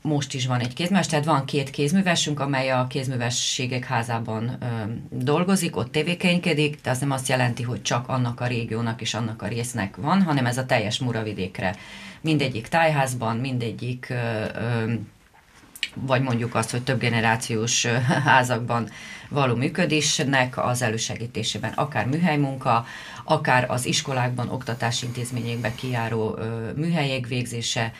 most is van egy kézműves, tehát van két kézművesünk, amely a kézművességek házában ö, dolgozik, ott tevékenykedik, de az nem azt jelenti, hogy csak annak a régiónak és annak a résznek van, hanem ez a teljes muravidékre. Mindegyik tájházban, mindegyik ö, ö, vagy mondjuk azt, hogy több generációs *laughs* házakban való működésnek az elősegítésében, akár műhelymunka, akár az iskolákban, oktatási intézményekbe kijáró műhelyek végzése,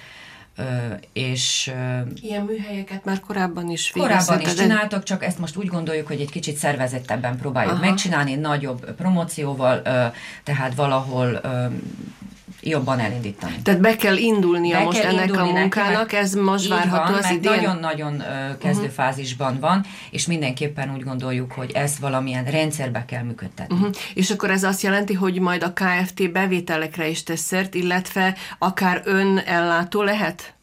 és... Ilyen műhelyeket már korábban is Korábban is csináltak, csak ezt most úgy gondoljuk, hogy egy kicsit szervezettebben próbáljuk Aha. megcsinálni, nagyobb promócióval, tehát valahol jobban elindítani. Tehát be kell indulnia be most kell ennek indulni a munkának, neki, ez most várható van, az idén? nagyon-nagyon kezdőfázisban uh-huh. van, és mindenképpen úgy gondoljuk, hogy ezt valamilyen rendszerbe kell működtetni. Uh-huh. És akkor ez azt jelenti, hogy majd a KFT bevételekre is tesz szert, illetve akár ön ellátó lehet?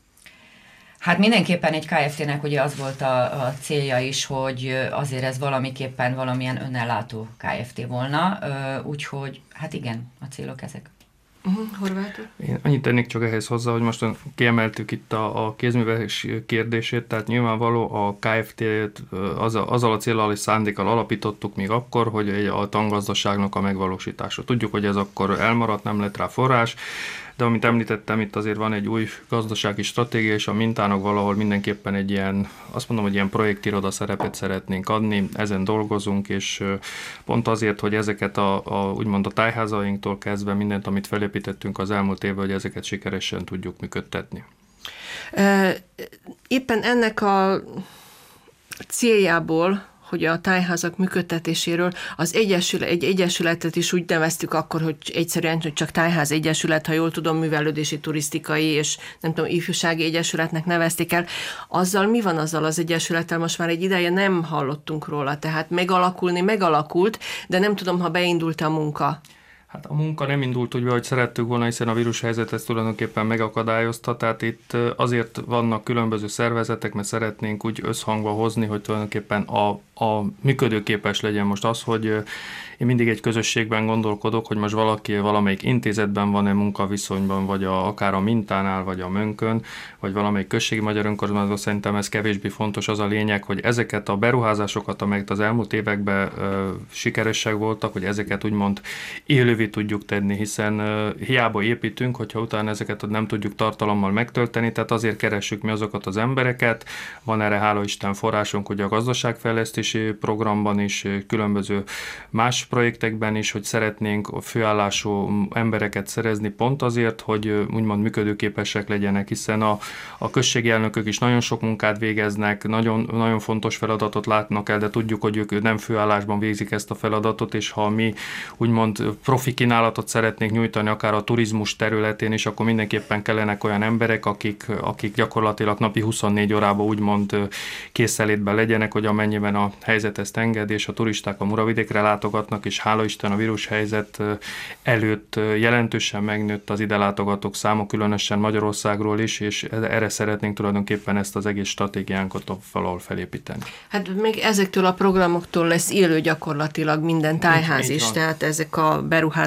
Hát mindenképpen egy KFT-nek ugye az volt a, a célja is, hogy azért ez valamiképpen valamilyen önellátó KFT volna, úgyhogy hát igen, a célok ezek. Uh-huh, Én annyit tennék csak ehhez hozzá, hogy most kiemeltük itt a, a kézműves kérdését, tehát nyilvánvaló a KFT-t az, azzal a célral és szándékkal alapítottuk még akkor, hogy a tangazdaságnak a megvalósítása. Tudjuk, hogy ez akkor elmaradt, nem lett rá forrás, de amit említettem, itt azért van egy új gazdasági stratégia, és a mintának valahol mindenképpen egy ilyen, azt mondom, hogy ilyen projektiroda szerepet szeretnénk adni, ezen dolgozunk, és pont azért, hogy ezeket a, a úgymond a tájházainktól kezdve mindent, amit felépítettünk az elmúlt évben, hogy ezeket sikeresen tudjuk működtetni. Éppen ennek a céljából hogy a tájházak működtetéséről az egyesület, egy egyesületet is úgy neveztük akkor, hogy egyszerűen hogy csak tájház egyesület, ha jól tudom, művelődési, turisztikai és nem tudom, ifjúsági egyesületnek nevezték el. Azzal mi van azzal az egyesülettel? Most már egy ideje nem hallottunk róla, tehát megalakulni megalakult, de nem tudom, ha beindult a munka. Hát a munka nem indult úgy, ahogy szerettük volna, hiszen a vírushelyzet ezt tulajdonképpen megakadályozta, tehát itt azért vannak különböző szervezetek, mert szeretnénk úgy összhangba hozni, hogy tulajdonképpen a, a működőképes legyen most az, hogy én mindig egy közösségben gondolkodok, hogy most valaki valamelyik intézetben van-e munkaviszonyban, vagy a, akár a mintánál, vagy a mönkön, vagy valamelyik községi magyar önkormányzatban, szerintem ez kevésbé fontos. Az a lényeg, hogy ezeket a beruházásokat, amelyek az elmúlt években ö, sikeresek voltak, hogy ezeket úgymond élővé tudjuk tenni, hiszen hiába építünk, hogyha utána ezeket nem tudjuk tartalommal megtölteni, tehát azért keressük mi azokat az embereket. Van erre hála Isten forrásunk, hogy a gazdaságfejlesztési programban is különböző más projektekben is, hogy szeretnénk a főállású embereket szerezni pont azért, hogy úgymond működőképesek legyenek, hiszen a, a községi elnökök is nagyon sok munkát végeznek, nagyon, nagyon fontos feladatot látnak el, de tudjuk, hogy ők nem főállásban végzik ezt a feladatot, és ha mi úgymond profi kínálatot szeretnénk nyújtani, akár a turizmus területén is, akkor mindenképpen kellenek olyan emberek, akik, akik gyakorlatilag napi 24 órában úgymond készelétben legyenek, hogy amennyiben a helyzet ezt enged, és a turisták a Muravidékre látogatnak, és hála Isten a vírushelyzet előtt jelentősen megnőtt az ide látogatók száma, különösen Magyarországról is, és erre szeretnénk tulajdonképpen ezt az egész stratégiánkat valahol felépíteni. Hát még ezektől a programoktól lesz élő gyakorlatilag minden tájház is, tehát ezek a beruházások.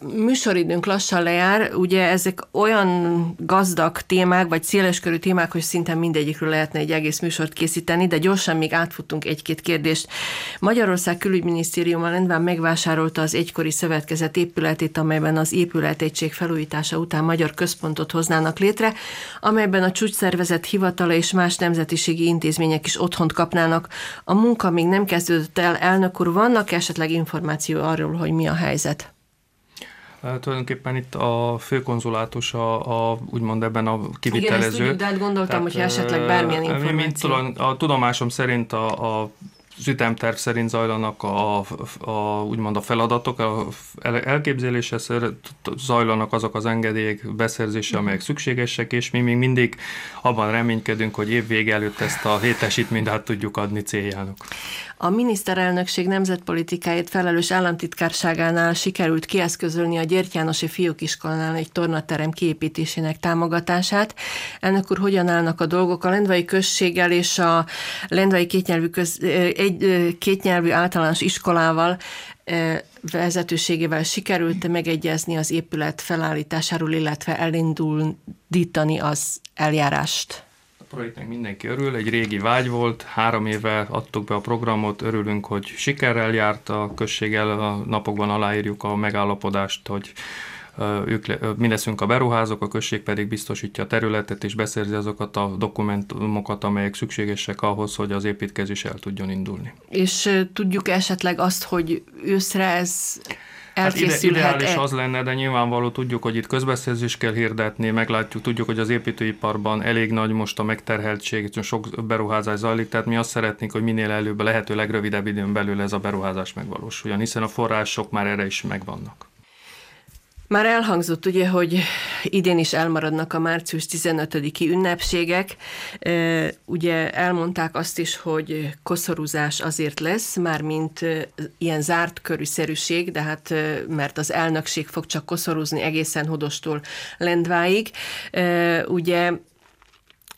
Műsoridőnk lassan lejár, ugye ezek olyan gazdag témák, vagy széleskörű témák, hogy szinte mindegyikről lehetne egy egész műsort készíteni, de gyorsan még átfutunk egy-két kérdést. Magyarország külügy külügyminisztérium a Lendván megvásárolta az egykori szövetkezet épületét, amelyben az épületegység felújítása után magyar központot hoznának létre, amelyben a csúcsszervezet hivatala és más nemzetiségi intézmények is otthont kapnának. A munka még nem kezdődött el, elnök úr, vannak esetleg információ arról, hogy mi a helyzet? tulajdonképpen itt a főkonzulátus a, a úgymond ebben a kivitelező. Igen, ezt tudjuk, de hát gondoltam, hogy esetleg bármilyen információ. Mint, tudom, a tudomásom szerint a, a az ütemterv szerint zajlanak a, a, úgymond a feladatok, a elképzelése zajlanak azok az engedélyek beszerzése, amelyek szükségesek, és mi még mindig abban reménykedünk, hogy év vége előtt ezt a létesítményt át tudjuk adni céljának. A miniszterelnökség nemzetpolitikáért felelős államtitkárságánál sikerült kieszközölni a Gyertyánosi Fiúkiskolánál egy tornaterem kiépítésének támogatását. Ennek úr, hogyan állnak a dolgok? A Lendvai községgel és a Lendvai kétnyelvű, köz, egy, kétnyelvű általános iskolával vezetőségével sikerült megegyezni az épület felállításáról, illetve elindulítani az eljárást? Projektnek mindenki örül, egy régi vágy volt, három éve adtuk be a programot, örülünk, hogy sikerrel járt a községgel, a napokban aláírjuk a megállapodást, hogy ők, mi leszünk a beruházók, a község pedig biztosítja a területet és beszerzi azokat a dokumentumokat, amelyek szükségesek ahhoz, hogy az építkezés el tudjon indulni. És tudjuk esetleg azt, hogy őszre ez Hát ide, ideális az lenne, de nyilvánvaló tudjuk, hogy itt közbeszerzés kell hirdetni, meglátjuk, tudjuk, hogy az építőiparban elég nagy most a megterheltség, sok beruházás zajlik, tehát mi azt szeretnénk, hogy minél előbb, lehető legrövidebb időn belül ez a beruházás megvalósuljon, hiszen a források már erre is megvannak. Már elhangzott ugye, hogy idén is elmaradnak a március 15-i ünnepségek. Ugye elmondták azt is, hogy koszorúzás azért lesz, már mint ilyen zárt körűszerűség, de hát mert az elnökség fog csak koszorúzni egészen Hodostól Lendváig. Ugye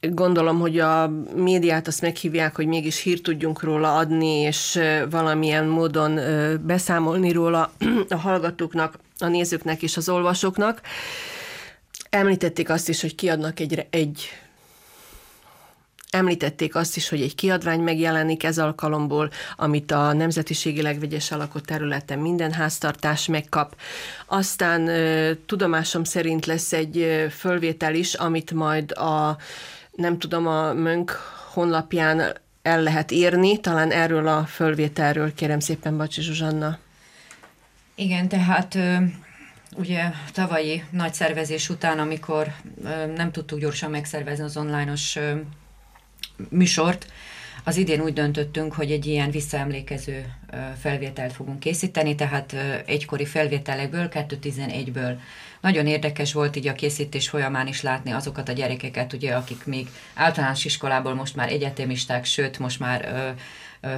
gondolom, hogy a médiát azt meghívják, hogy mégis hírt tudjunk róla adni, és valamilyen módon beszámolni róla a hallgatóknak, a nézőknek és az olvasóknak. Említették azt is, hogy kiadnak egy, egy Említették azt is, hogy egy kiadvány megjelenik ez alkalomból, amit a nemzetiségileg vegyes alakot területen minden háztartás megkap. Aztán tudomásom szerint lesz egy fölvétel is, amit majd a nem tudom, a Mönk honlapján el lehet írni, talán erről a fölvételről kérem szépen Bacsi Zsuzsanna. Igen, tehát ugye tavalyi nagy szervezés után, amikor nem tudtuk gyorsan megszervezni az onlineos műsort, az idén úgy döntöttünk, hogy egy ilyen visszaemlékező felvételt fogunk készíteni, tehát egykori felvételekből, 2011-ből nagyon érdekes volt így a készítés folyamán is látni azokat a gyerekeket, ugye, akik még általános iskolából most már egyetemisták, sőt, most már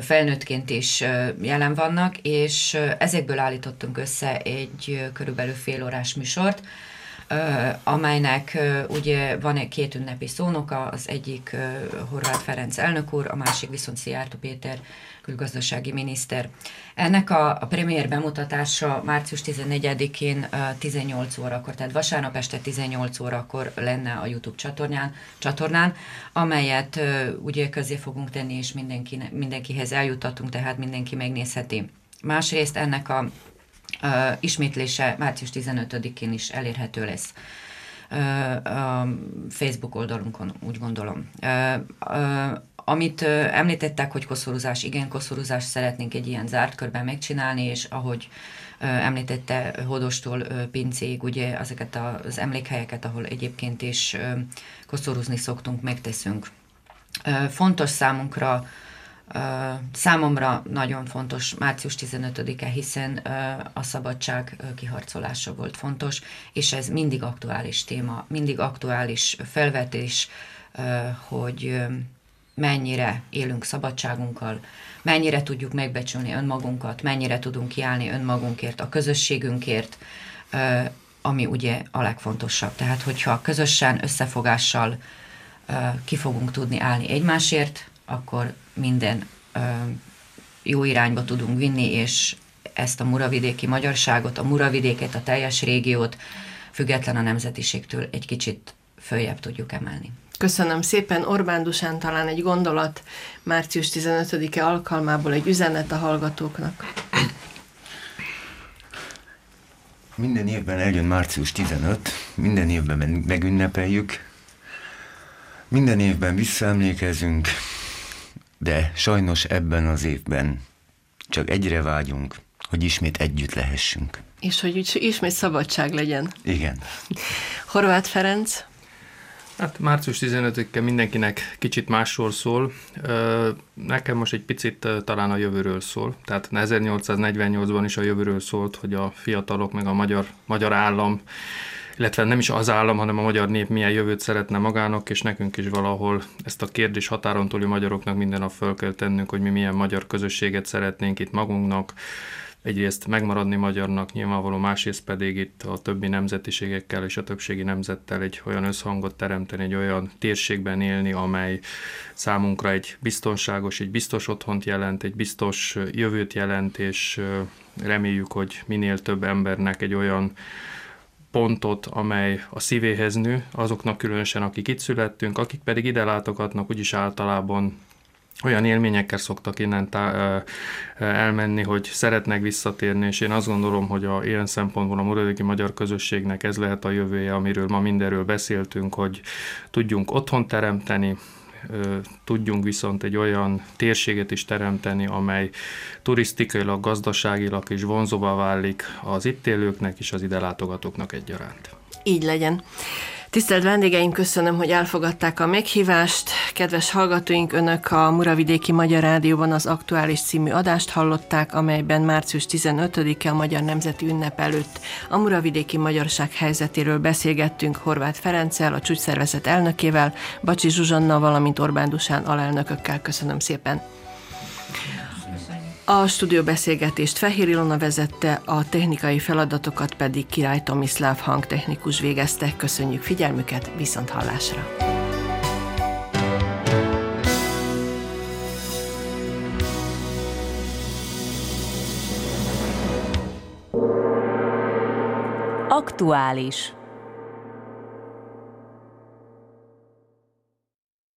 felnőttként is jelen vannak, és ezekből állítottunk össze egy körülbelül fél órás műsort, amelynek ugye van két ünnepi szónoka, az egyik Horváth Ferenc elnök úr, a másik viszont Szijjártó Péter külgazdasági miniszter. Ennek a, a premier bemutatása március 14-én 18 órakor, tehát vasárnap este 18 órakor lenne a YouTube csatornán, csatornán amelyet ugye közé fogunk tenni, és mindenki, mindenkihez eljutatunk, tehát mindenki megnézheti. Másrészt ennek a uh, ismétlése március 15-én is elérhető lesz a Facebook oldalunkon, úgy gondolom. Amit említettek, hogy koszorúzás, igen, koszorúzás szeretnénk egy ilyen zárt körben megcsinálni, és ahogy említette Hodostól Pincéig, ugye ezeket az emlékhelyeket, ahol egyébként is koszorúzni szoktunk, megteszünk. Fontos számunkra Számomra nagyon fontos március 15-e, hiszen a szabadság kiharcolása volt fontos, és ez mindig aktuális téma, mindig aktuális felvetés, hogy mennyire élünk szabadságunkkal, mennyire tudjuk megbecsülni önmagunkat, mennyire tudunk kiállni önmagunkért, a közösségünkért, ami ugye a legfontosabb. Tehát, hogyha közösen, összefogással ki fogunk tudni állni egymásért, akkor minden jó irányba tudunk vinni, és ezt a muravidéki magyarságot, a muravidéket, a teljes régiót független a nemzetiségtől egy kicsit följebb tudjuk emelni. Köszönöm szépen. Orbán Dusán talán egy gondolat március 15-e alkalmából egy üzenet a hallgatóknak. Minden évben eljön március 15, minden évben megünnepeljük, minden évben visszaemlékezünk, de sajnos ebben az évben csak egyre vágyunk, hogy ismét együtt lehessünk. És hogy ismét szabadság legyen. Igen. Horváth Ferenc? Hát március 15-e mindenkinek kicsit másról szól. Nekem most egy picit talán a jövőről szól. Tehát 1848-ban is a jövőről szólt, hogy a fiatalok meg a magyar, magyar állam illetve nem is az állam, hanem a magyar nép milyen jövőt szeretne magának, és nekünk is valahol ezt a kérdés határon túli magyaroknak minden nap föl kell tennünk, hogy mi milyen magyar közösséget szeretnénk itt magunknak, egyrészt megmaradni magyarnak, nyilvánvaló másrészt pedig itt a többi nemzetiségekkel és a többségi nemzettel egy olyan összhangot teremteni, egy olyan térségben élni, amely számunkra egy biztonságos, egy biztos otthont jelent, egy biztos jövőt jelent, és reméljük, hogy minél több embernek egy olyan pontot, amely a szívéhez nő, azoknak különösen, akik itt születtünk, akik pedig ide látogatnak, úgyis általában olyan élményekkel szoktak innen tá- elmenni, hogy szeretnek visszatérni, és én azt gondolom, hogy a ilyen szempontból a moradéki magyar közösségnek ez lehet a jövője, amiről ma mindenről beszéltünk, hogy tudjunk otthon teremteni, tudjunk viszont egy olyan térséget is teremteni, amely turisztikailag, gazdaságilag is vonzóvá válik az itt élőknek és az ide látogatóknak egyaránt. Így legyen. Tisztelt vendégeim, köszönöm, hogy elfogadták a meghívást. Kedves hallgatóink, Önök a Muravidéki Magyar Rádióban az Aktuális című adást hallották, amelyben március 15-e a Magyar Nemzeti Ünnep előtt a Muravidéki Magyarság helyzetéről beszélgettünk Horváth Ferenccel, a csúcsszervezet elnökével, Bacsi Zsuzsanna, valamint Orbán Dusán alelnökökkel. Köszönöm szépen. A stúdióbeszélgetést Fehér Ilona vezette, a technikai feladatokat pedig Király Tomislav hangtechnikus végezte. Köszönjük figyelmüket, viszont hallásra! Aktuális